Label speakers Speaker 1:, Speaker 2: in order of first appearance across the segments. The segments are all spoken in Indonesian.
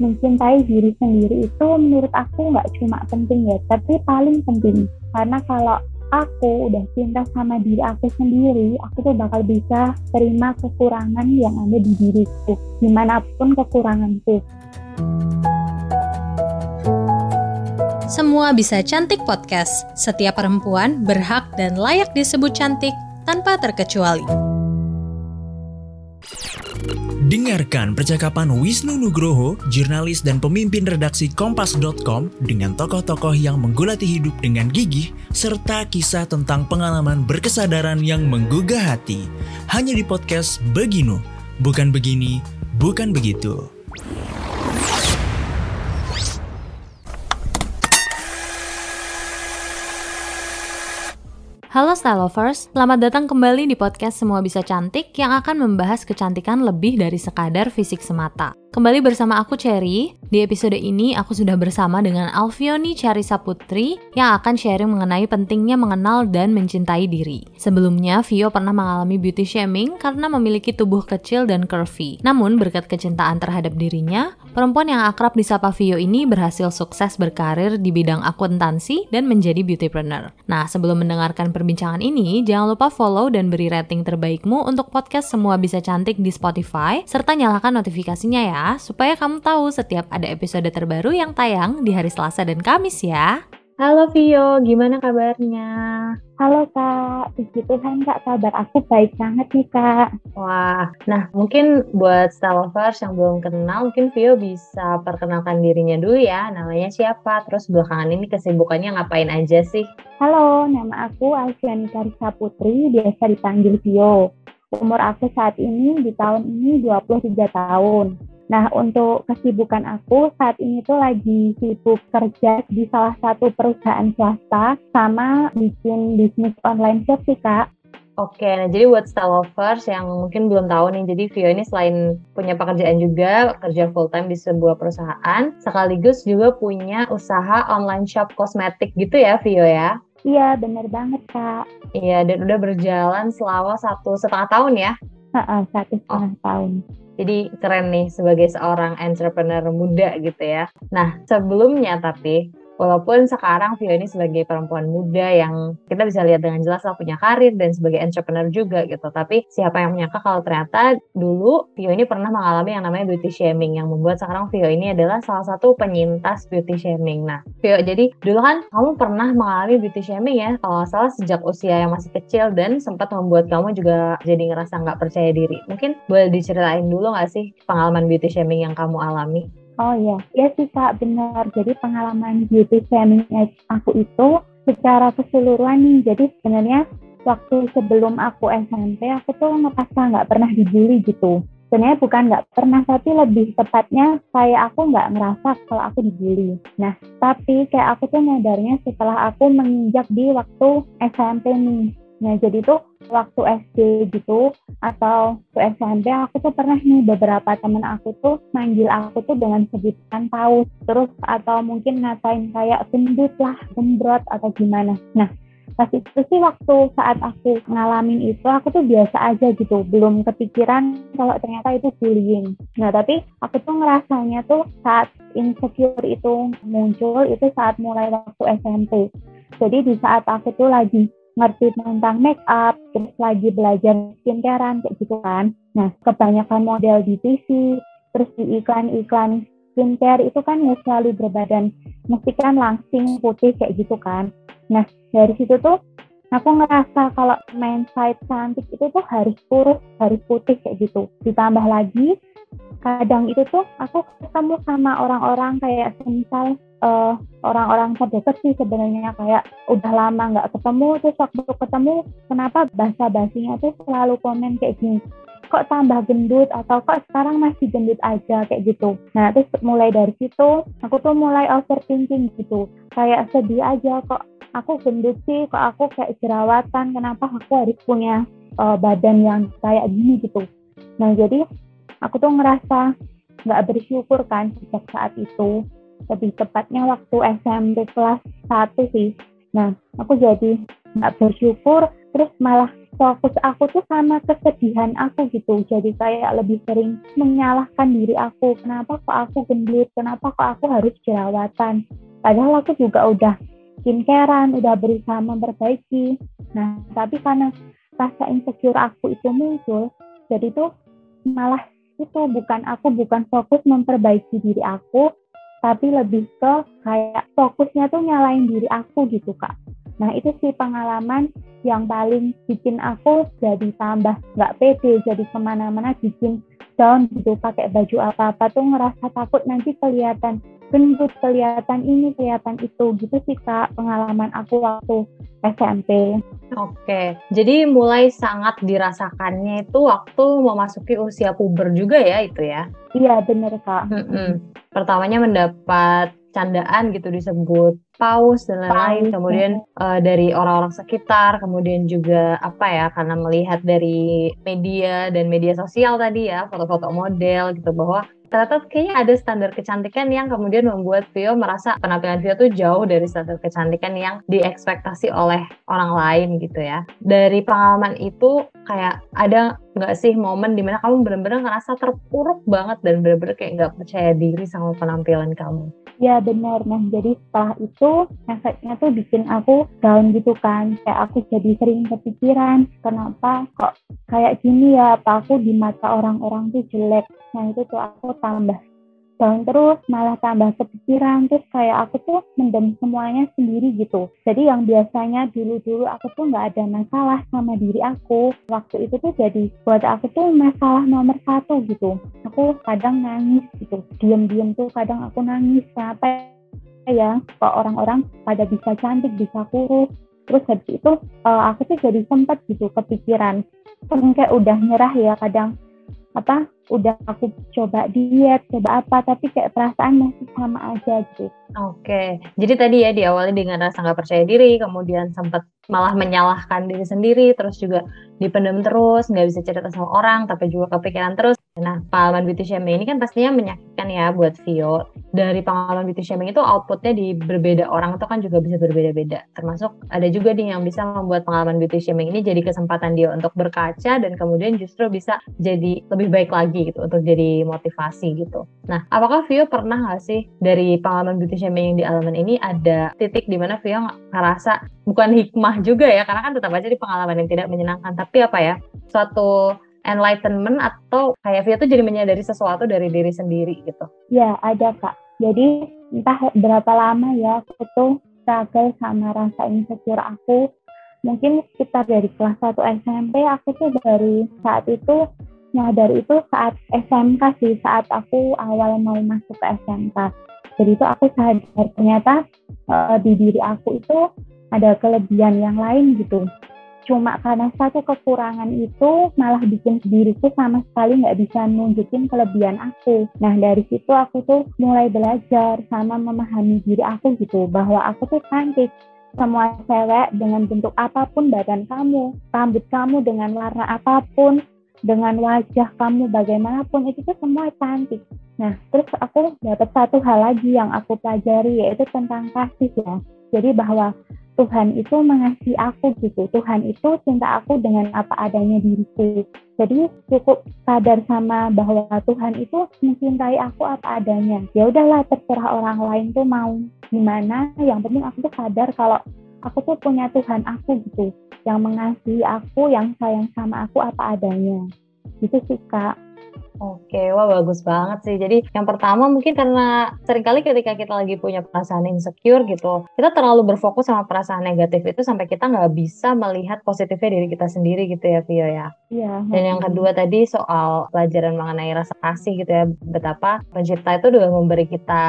Speaker 1: mencintai diri sendiri itu menurut aku nggak cuma penting ya, tapi paling penting. Karena kalau aku udah cinta sama diri aku sendiri, aku tuh bakal bisa terima kekurangan yang ada di diriku, di mana pun kekuranganku.
Speaker 2: Semua bisa cantik podcast. Setiap perempuan berhak dan layak disebut cantik tanpa terkecuali.
Speaker 3: Dengarkan percakapan Wisnu Nugroho, jurnalis dan pemimpin redaksi Kompas.com dengan tokoh-tokoh yang menggulati hidup dengan gigih, serta kisah tentang pengalaman berkesadaran yang menggugah hati. Hanya di podcast Beginu, bukan begini, bukan begitu.
Speaker 2: Halo Style Lovers, selamat datang kembali di podcast Semua Bisa Cantik yang akan membahas kecantikan lebih dari sekadar fisik semata. Kembali bersama aku Cherry. Di episode ini aku sudah bersama dengan Alfioni Charisa Putri yang akan sharing mengenai pentingnya mengenal dan mencintai diri. Sebelumnya, Vio pernah mengalami beauty shaming karena memiliki tubuh kecil dan curvy. Namun, berkat kecintaan terhadap dirinya, perempuan yang akrab disapa Vio ini berhasil sukses berkarir di bidang akuntansi dan menjadi beautypreneur. Nah, sebelum mendengarkan perbincangan ini, jangan lupa follow dan beri rating terbaikmu untuk podcast Semua Bisa Cantik di Spotify, serta nyalakan notifikasinya ya supaya kamu tahu setiap ada episode terbaru yang tayang di hari Selasa dan Kamis ya.
Speaker 1: Halo Vio, gimana kabarnya? Halo Kak, puji Tuhan Kak, kabar aku baik banget nih Kak.
Speaker 4: Wah, nah mungkin buat lovers yang belum kenal, mungkin Vio bisa perkenalkan dirinya dulu ya, namanya siapa, terus belakangan ini kesibukannya ngapain aja sih?
Speaker 1: Halo, nama aku Alfiani Karisa Putri, biasa dipanggil Vio. Umur aku saat ini di tahun ini 23 tahun. Nah, untuk kesibukan aku saat ini tuh lagi sibuk kerja di salah satu perusahaan swasta sama bikin bisnis online shop sih, Kak.
Speaker 4: Oke, nah jadi buat style lovers yang mungkin belum tahu nih, jadi Vio ini selain punya pekerjaan juga, kerja full time di sebuah perusahaan, sekaligus juga punya usaha online shop kosmetik gitu ya, Vio ya?
Speaker 1: Iya, bener banget, Kak.
Speaker 4: Iya, dan udah berjalan selama satu setengah tahun ya?
Speaker 1: Heeh, satu setengah oh. tahun.
Speaker 4: Jadi keren nih sebagai seorang entrepreneur muda gitu ya. Nah, sebelumnya tapi Walaupun sekarang Vio ini sebagai perempuan muda yang kita bisa lihat dengan jelas lah punya karir dan sebagai entrepreneur juga gitu. Tapi siapa yang menyangka kalau ternyata dulu Vio ini pernah mengalami yang namanya beauty shaming yang membuat sekarang Vio ini adalah salah satu penyintas beauty shaming. Nah, Vio jadi dulu kan kamu pernah mengalami beauty shaming ya kalau salah sejak usia yang masih kecil dan sempat membuat kamu juga jadi ngerasa nggak percaya diri. Mungkin boleh diceritain dulu nggak sih pengalaman beauty shaming yang kamu alami?
Speaker 1: Oh iya, ya sih Kak, benar. Jadi pengalaman beauty shaming aku itu secara keseluruhan nih. Jadi sebenarnya waktu sebelum aku SMP, aku tuh ngerasa nggak pernah dibully gitu. Sebenarnya bukan nggak pernah, tapi lebih tepatnya kayak aku nggak ngerasa kalau aku dibully. Nah, tapi kayak aku tuh nyadarnya setelah aku menginjak di waktu SMP nih. Nah, jadi tuh waktu SD gitu atau waktu SMP aku tuh pernah nih beberapa temen aku tuh manggil aku tuh dengan sebutan paus terus atau mungkin ngatain kayak gendut lah, gembrot atau gimana. Nah, pas itu sih waktu saat aku ngalamin itu aku tuh biasa aja gitu belum kepikiran kalau ternyata itu bullying nah tapi aku tuh ngerasanya tuh saat insecure itu muncul itu saat mulai waktu SMP jadi di saat aku tuh lagi ngerti tentang make up, terus lagi belajar skincarean kayak gitu kan. Nah, kebanyakan model di TV, terus di iklan-iklan skincare itu kan nggak selalu berbadan mesti kan langsing putih kayak gitu kan. Nah, dari situ tuh aku ngerasa kalau main side cantik itu tuh harus kurus, harus putih kayak gitu. Ditambah lagi kadang itu tuh aku ketemu sama orang-orang kayak semisal uh, orang-orang terdekat sih sebenarnya kayak udah lama nggak ketemu terus waktu ketemu kenapa bahasa basinya tuh selalu komen kayak gini kok tambah gendut atau kok sekarang masih gendut aja kayak gitu. Nah terus mulai dari situ aku tuh mulai overthinking gitu. Kayak sedih aja kok aku gendut sih, kok aku kayak jerawatan, kenapa aku harus punya uh, badan yang kayak gini gitu. Nah jadi aku tuh ngerasa nggak bersyukur kan sejak saat itu. Lebih tepatnya waktu SMP kelas 1 sih. Nah, aku jadi nggak bersyukur, terus malah fokus aku tuh sama kesedihan aku gitu. Jadi kayak lebih sering menyalahkan diri aku. Kenapa kok aku gendut? Kenapa kok aku harus jerawatan? Padahal aku juga udah skincarean udah berusaha memperbaiki. Nah tapi karena rasa insecure aku itu muncul jadi tuh malah itu bukan aku bukan fokus memperbaiki diri aku tapi lebih ke kayak fokusnya tuh nyalain diri aku gitu kak. Nah itu sih pengalaman yang paling bikin aku jadi tambah nggak pede jadi ke mana-mana bikin down gitu pakai baju apa-apa tuh ngerasa takut nanti kelihatan gendut kelihatan ini kelihatan itu gitu sih kak pengalaman aku waktu SMP.
Speaker 4: Oke, jadi mulai sangat dirasakannya itu waktu memasuki usia puber juga ya itu ya?
Speaker 1: Iya bener kak.
Speaker 4: Mm-mm. Pertamanya mendapat candaan gitu disebut paus dan lain-lain, kemudian uh, dari orang-orang sekitar, kemudian juga apa ya karena melihat dari media dan media sosial tadi ya foto-foto model gitu bahwa ternyata kayaknya ada standar kecantikan yang kemudian membuat Vio merasa penampilan Vio tuh jauh dari standar kecantikan yang diekspektasi oleh orang lain gitu ya. Dari pengalaman itu kayak ada nggak sih momen di mana kamu benar-benar ngerasa terpuruk banget dan benar-benar kayak nggak percaya diri sama penampilan kamu?
Speaker 1: Ya benar, nah jadi setelah itu efeknya tuh bikin aku down gitu kan, kayak aku jadi sering kepikiran, kenapa kok kayak gini ya, apa aku di mata orang-orang tuh jelek, nah itu tuh aku tambah down terus malah tambah kepikiran terus kayak aku tuh mendem semuanya sendiri gitu. Jadi yang biasanya dulu-dulu aku tuh nggak ada masalah sama diri aku. Waktu itu tuh jadi buat aku tuh masalah nomor satu gitu. Aku kadang nangis gitu. Diem-diem tuh kadang aku nangis. Kenapa ya? Kok orang-orang pada bisa cantik bisa kurus. Terus habis itu uh, aku tuh jadi sempat gitu kepikiran. Kayak udah nyerah ya kadang apa udah aku coba diet coba apa tapi kayak perasaan masih sama aja gitu
Speaker 4: Oke, jadi tadi ya diawali dengan rasa nggak percaya diri, kemudian sempat malah menyalahkan diri sendiri, terus juga dipendam terus, nggak bisa cerita sama orang, tapi juga kepikiran terus. Nah, pengalaman beauty shaming ini kan pastinya menyakitkan ya buat Vio. Dari pengalaman beauty shaming itu outputnya di berbeda orang itu kan juga bisa berbeda-beda. Termasuk ada juga nih yang bisa membuat pengalaman beauty shaming ini jadi kesempatan dia untuk berkaca dan kemudian justru bisa jadi lebih baik lagi gitu, untuk jadi motivasi gitu. Nah, apakah Vio pernah nggak sih dari pengalaman beauty shaming yang di elemen ini ada titik di mana Vio ngerasa bukan hikmah juga ya karena kan tetap aja di pengalaman yang tidak menyenangkan tapi apa ya suatu enlightenment atau kayak Vio tuh jadi menyadari sesuatu dari diri sendiri gitu.
Speaker 1: Ya ada kak. Jadi entah berapa lama ya aku tuh struggle sama rasa insecure aku. Mungkin sekitar dari kelas 1 SMP aku tuh dari saat itu nyadar itu saat SMK sih saat aku awal mau masuk ke SMK jadi itu aku sadar ternyata uh, di diri aku itu ada kelebihan yang lain gitu cuma karena satu kekurangan itu malah bikin diriku sama sekali nggak bisa nunjukin kelebihan aku nah dari situ aku tuh mulai belajar sama memahami diri aku gitu bahwa aku tuh cantik semua cewek dengan bentuk apa pun badan kamu, rambut kamu dengan warna apa pun, dengan wajah kamu bagaimanapun itu tuh semua cantik. Nah, terus aku dapat satu hal lagi yang aku pelajari yaitu tentang kasih ya. Jadi bahwa Tuhan itu mengasihi aku gitu. Tuhan itu cinta aku dengan apa adanya diriku. Jadi cukup sadar sama bahwa Tuhan itu mencintai aku apa adanya. Ya udahlah terserah orang lain tuh mau gimana. Yang penting aku tuh sadar kalau aku tuh punya Tuhan aku gitu. Yang mengasihi aku, yang sayang sama aku apa adanya. Gitu sih kak.
Speaker 4: Oke, wah bagus banget sih. Jadi yang pertama mungkin karena sering kali ketika kita lagi punya perasaan insecure gitu, kita terlalu berfokus sama perasaan negatif itu sampai kita nggak bisa melihat positifnya diri kita sendiri gitu ya, Vio ya.
Speaker 1: Iya.
Speaker 4: Dan yang kedua tadi soal pelajaran mengenai rasa kasih gitu ya, betapa pencipta itu udah memberi kita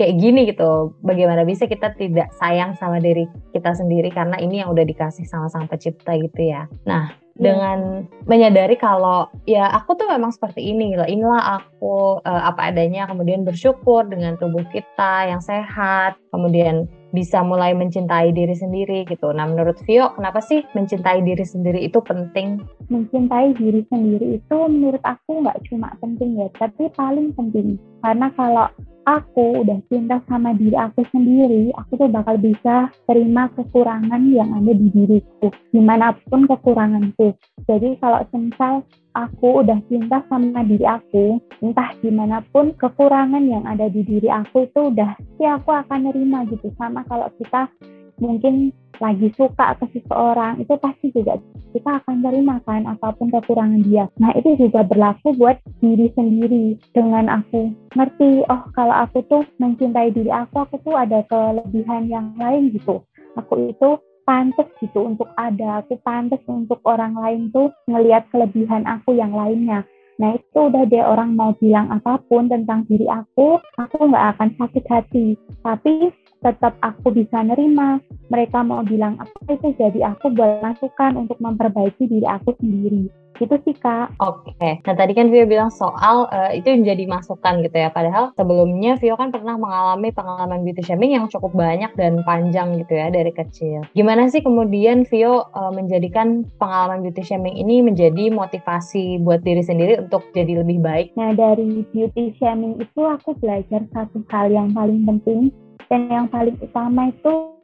Speaker 4: kayak gini gitu. Bagaimana bisa kita tidak sayang sama diri kita sendiri karena ini yang udah dikasih sama sang pencipta gitu ya. Nah. Dengan menyadari kalau ya aku tuh memang seperti ini gitu. Inilah aku uh, apa adanya kemudian bersyukur dengan tubuh kita yang sehat, kemudian bisa mulai mencintai diri sendiri gitu. Nah, menurut Vio, kenapa sih mencintai diri sendiri itu penting?
Speaker 1: Mencintai diri sendiri itu menurut aku nggak cuma penting ya, tapi paling penting. Karena kalau aku udah cinta sama diri aku sendiri, aku tuh bakal bisa terima kekurangan yang ada di diriku, di mana pun kekuranganku. Jadi kalau semisal aku udah cinta sama diri aku, entah di mana pun kekurangan yang ada di diri aku itu udah, ya aku akan nerima gitu. Sama kalau kita mungkin lagi suka ke seseorang itu pasti juga kita akan terima kan apa pun kekurangan dia. Nah itu juga berlaku buat diri sendiri dengan aku ngerti oh kalau aku tuh mencintai diri aku aku tuh ada kelebihan yang lain gitu. Aku itu pantas gitu untuk ada, aku pantas untuk orang lain tuh ngelihat kelebihan aku yang lainnya. Nah itu udah deh orang mau bilang apa pun tentang diri aku, aku nggak akan sakit hati. Tapi tetap aku bisa nerima mereka mau bilang apa itu jadi aku buat masukan untuk memperbaiki diri aku sendiri gitu sih kak.
Speaker 4: Oke, okay. nah tadi kan Vio bilang soal uh, itu yang jadi masukan gitu ya. Padahal sebelumnya Vio kan pernah mengalami pengalaman beauty shaming yang cukup banyak dan panjang gitu ya dari kecil. Gimana sih kemudian Vio uh, menjadikan pengalaman beauty shaming ini menjadi motivasi buat diri sendiri untuk jadi lebih baik?
Speaker 1: Nah dari beauty shaming itu aku belajar satu hal yang paling penting dan yang paling utama itu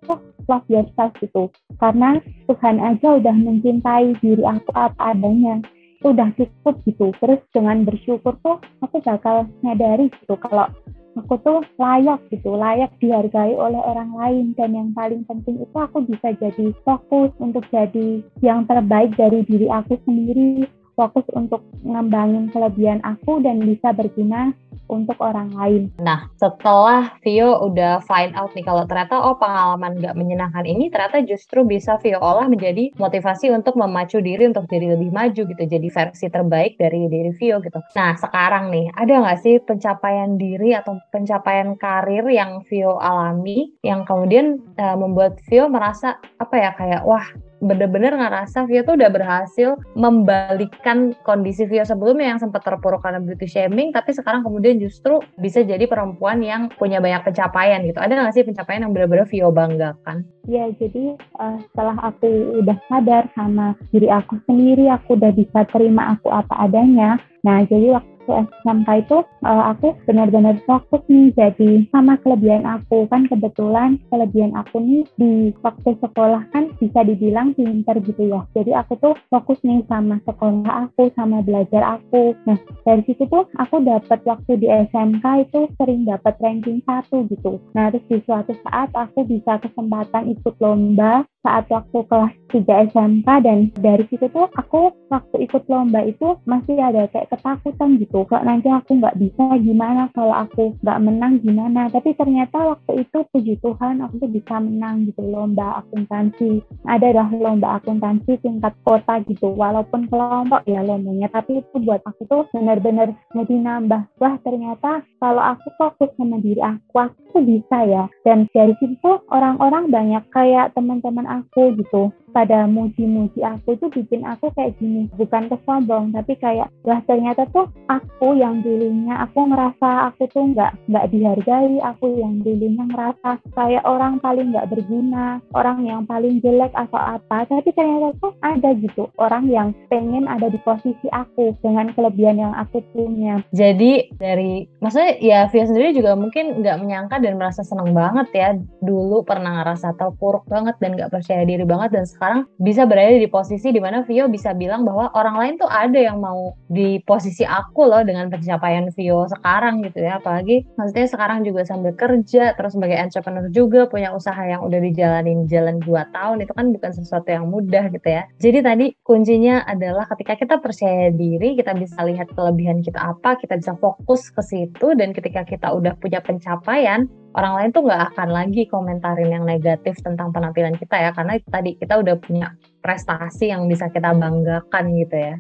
Speaker 1: love yourself gitu. Karena Tuhan aja udah mencintai diri aku apa adanya. Itu udah cukup gitu. Terus dengan bersyukur tuh aku bakal nyadari gitu kalau aku tuh layak gitu. Layak dihargai oleh orang lain. Dan yang paling penting itu aku bisa jadi fokus untuk jadi yang terbaik dari diri aku sendiri fokus untuk ngembangin kelebihan aku dan bisa berguna untuk orang lain.
Speaker 4: Nah, setelah Vio udah find out nih kalau ternyata oh pengalaman gak menyenangkan ini ternyata justru bisa Vio olah menjadi motivasi untuk memacu diri untuk jadi lebih maju gitu, jadi versi terbaik dari diri Vio gitu. Nah, sekarang nih ada nggak sih pencapaian diri atau pencapaian karir yang Vio alami yang kemudian uh, membuat Vio merasa apa ya kayak wah bener-bener ngerasa Vio tuh udah berhasil membalikkan kondisi Vio sebelumnya yang sempat terpuruk karena beauty shaming, tapi sekarang kemudian justru bisa jadi perempuan yang punya banyak pencapaian gitu. Ada nggak sih pencapaian yang benar-benar Vio banggakan?
Speaker 1: Ya, jadi uh, setelah aku udah sadar sama diri aku sendiri, aku udah bisa terima aku apa adanya. Nah, jadi waktu waktu SMK itu uh, aku benar-benar fokus nih jadi sama kelebihan aku. Kan kebetulan kelebihan aku nih di waktu sekolah kan bisa dibilang pinter gitu ya. Jadi aku tuh fokus nih sama sekolah aku sama belajar aku. Nah dari situ tuh aku dapat waktu di SMK itu sering dapat ranking satu gitu. Nah terus di suatu saat aku bisa kesempatan ikut lomba saat waktu kelas 3 SMK dan dari situ tuh aku waktu ikut lomba itu masih ada kayak ketakutan gitu. Kok nanti aku nggak bisa gimana? Kalau aku nggak menang gimana? Tapi ternyata waktu itu puji Tuhan aku tuh bisa menang gitu lomba akuntansi. Ada lah lomba akuntansi tingkat kota gitu. Walaupun kelompok ya lombanya tapi itu buat aku tuh benar-benar jadi nambah. Wah ternyata kalau aku fokus sama diri aku aku bisa ya. Dan dari situ orang-orang banyak kayak teman-teman aku gitu. Pada muji-muji aku itu bikin aku kayak gini bukan kesombong tapi kayak wah ternyata tuh aku yang dulunya aku ngerasa aku tuh nggak nggak dihargai aku yang dulunya ngerasa kayak orang paling nggak berguna orang yang paling jelek atau apa. Tapi ternyata tuh ada gitu orang yang pengen ada di posisi aku dengan kelebihan yang aku punya.
Speaker 4: Jadi dari maksudnya ya Via sendiri juga mungkin nggak menyangka dan merasa senang banget ya dulu pernah ngerasa terpuruk banget dan nggak percaya diri banget dan sekarang bisa berada di posisi di mana Vio bisa bilang orang lain tuh ada yang mau di posisi aku loh dengan pencapaian Vio sekarang gitu ya. Apalagi maksudnya sekarang juga sambil kerja terus sebagai entrepreneur juga punya usaha yang udah dijalanin jalan 2 tahun itu kan bukan sesuatu yang mudah gitu ya. Jadi tadi kuncinya adalah ketika kita percaya diri kita bisa lihat kelebihan kita apa kita bisa fokus ke situ dan ketika kita udah punya pencapaian orang lain tuh nggak akan lagi komentarin yang negatif tentang penampilan kita ya karena tadi kita udah punya prestasi yang bisa kita banggakan gitu ya.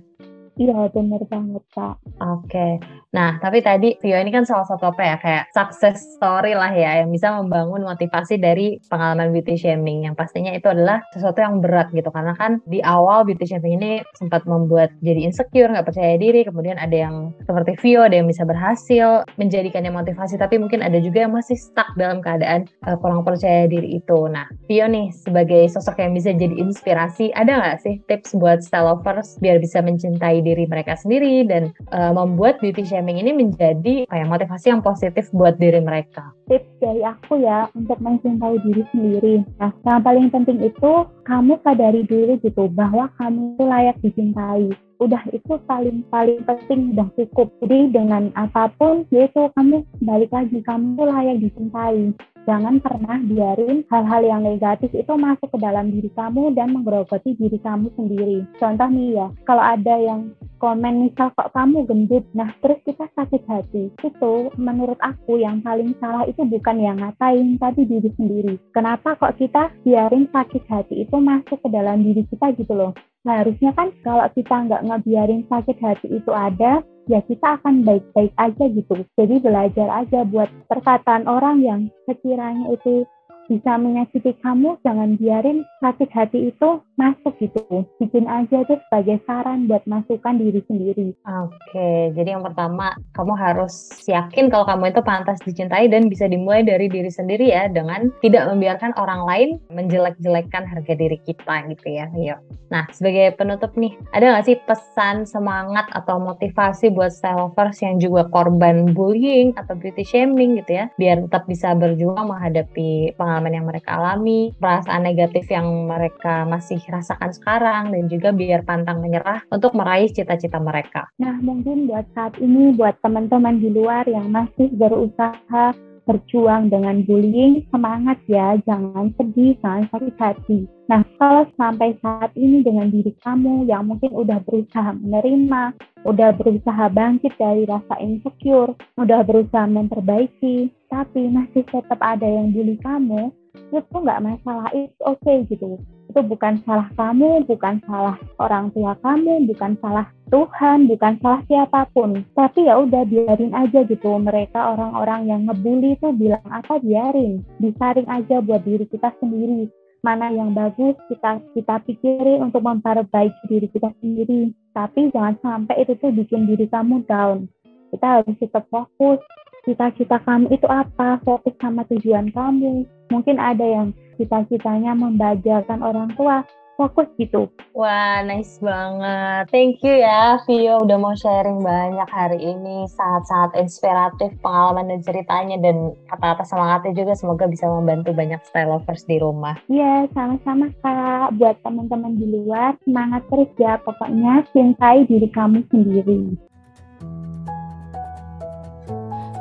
Speaker 1: Iya bener banget kak.
Speaker 4: Oke, nah tapi tadi Vio ini kan salah satu apa ya kayak success story lah ya yang bisa membangun motivasi dari pengalaman beauty shaming yang pastinya itu adalah sesuatu yang berat gitu karena kan di awal beauty shaming ini sempat membuat jadi insecure nggak percaya diri kemudian ada yang seperti Vio ada yang bisa berhasil menjadikannya motivasi tapi mungkin ada juga yang masih stuck dalam keadaan uh, kurang percaya diri itu. Nah Vio nih sebagai sosok yang bisa jadi inspirasi ada nggak sih tips buat style lovers biar bisa mencintai diri mereka sendiri dan uh, membuat beauty shaming ini menjadi kayak motivasi yang positif buat diri mereka?
Speaker 1: Tips dari aku ya untuk mencintai diri sendiri. Nah, yang paling penting itu kamu sadari dulu gitu bahwa kamu itu layak dicintai udah itu paling paling penting udah cukup jadi dengan apa pun yaitu kamu balik lagi kamu layak dicintai Jangan pernah biarin hal-hal yang negatif itu masuk ke dalam diri kamu dan menggerogoti diri kamu sendiri. Contoh nih ya, kalau ada yang komen misal kok kamu gendut, nah terus kita sakit hati. Itu menurut aku yang paling salah itu bukan yang ngatain, tapi diri sendiri. Kenapa kok kita biarin sakit hati itu masuk ke dalam diri kita gitu loh. Nah, harusnya kan kalau kita nggak ngebiarin sakit hati itu ada, ya kita akan baik-baik aja gitu. Jadi belajar aja buat perkataan orang yang sekiranya itu bisa menyakiti kamu, jangan biarin sakit hati itu masuk gitu. Bikin aja tuh sebagai saran buat masukkan diri sendiri.
Speaker 4: Oke, jadi yang pertama kamu harus yakin kalau kamu itu pantas dicintai dan bisa dimulai dari diri sendiri ya dengan tidak membiarkan orang lain menjelek-jelekkan harga diri kita gitu ya. Yuk. Nah, sebagai penutup nih, ada nggak sih pesan semangat atau motivasi buat lovers yang juga korban bullying atau beauty shaming gitu ya, biar tetap bisa berjuang menghadapi pengalaman yang mereka alami, perasaan negatif yang mereka masih rasakan sekarang dan juga biar pantang menyerah untuk meraih cita-cita mereka.
Speaker 1: Nah, mungkin buat saat ini buat teman-teman di luar yang masih berusaha berjuang dengan bullying, semangat ya, jangan sedih, jangan sakit hati. Nah, kalau sampai saat ini dengan diri kamu yang mungkin udah berusaha menerima, udah berusaha bangkit dari rasa insecure, udah berusaha memperbaiki, tapi masih tetap ada yang bully kamu, itu nggak masalah, itu oke okay, gitu itu bukan salah kamu, bukan salah orang tua kamu, bukan salah Tuhan, bukan salah siapa pun. Tapi ya udah biarin aja gitu. Mereka orang-orang yang ngebully itu bilang apa biarin. Disaring aja buat diri kita sendiri. Mana yang bagus kita kita pikirin untuk memperbaiki diri kita sendiri. Tapi jangan sampai itu tuh bikin diri kamu down. Kita harus tetap fokus. Cita-cita kamu itu apa? Fokus sama tujuan kamu. Mungkin ada yang cita-citanya membahagiakan orang tua fokus gitu.
Speaker 4: Wah, nice banget. Thank you ya, Vio udah mau sharing banyak hari ini. Sangat-sangat inspiratif pengalaman dan ceritanya dan kata-kata semangatnya juga semoga bisa membantu banyak style lovers di rumah.
Speaker 1: Iya, sama-sama Kak. Buat teman-teman di luar, semangat terus ya. Pokoknya cintai diri kamu sendiri.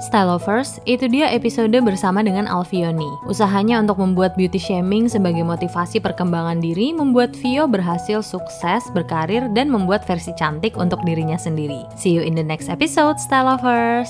Speaker 2: Style Lovers, itu dia episode bersama dengan Alfioni. Usahanya untuk membuat beauty shaming sebagai motivasi perkembangan diri membuat Vio berhasil sukses, berkarir, dan membuat versi cantik untuk dirinya sendiri. See you in the next episode, Style Lovers!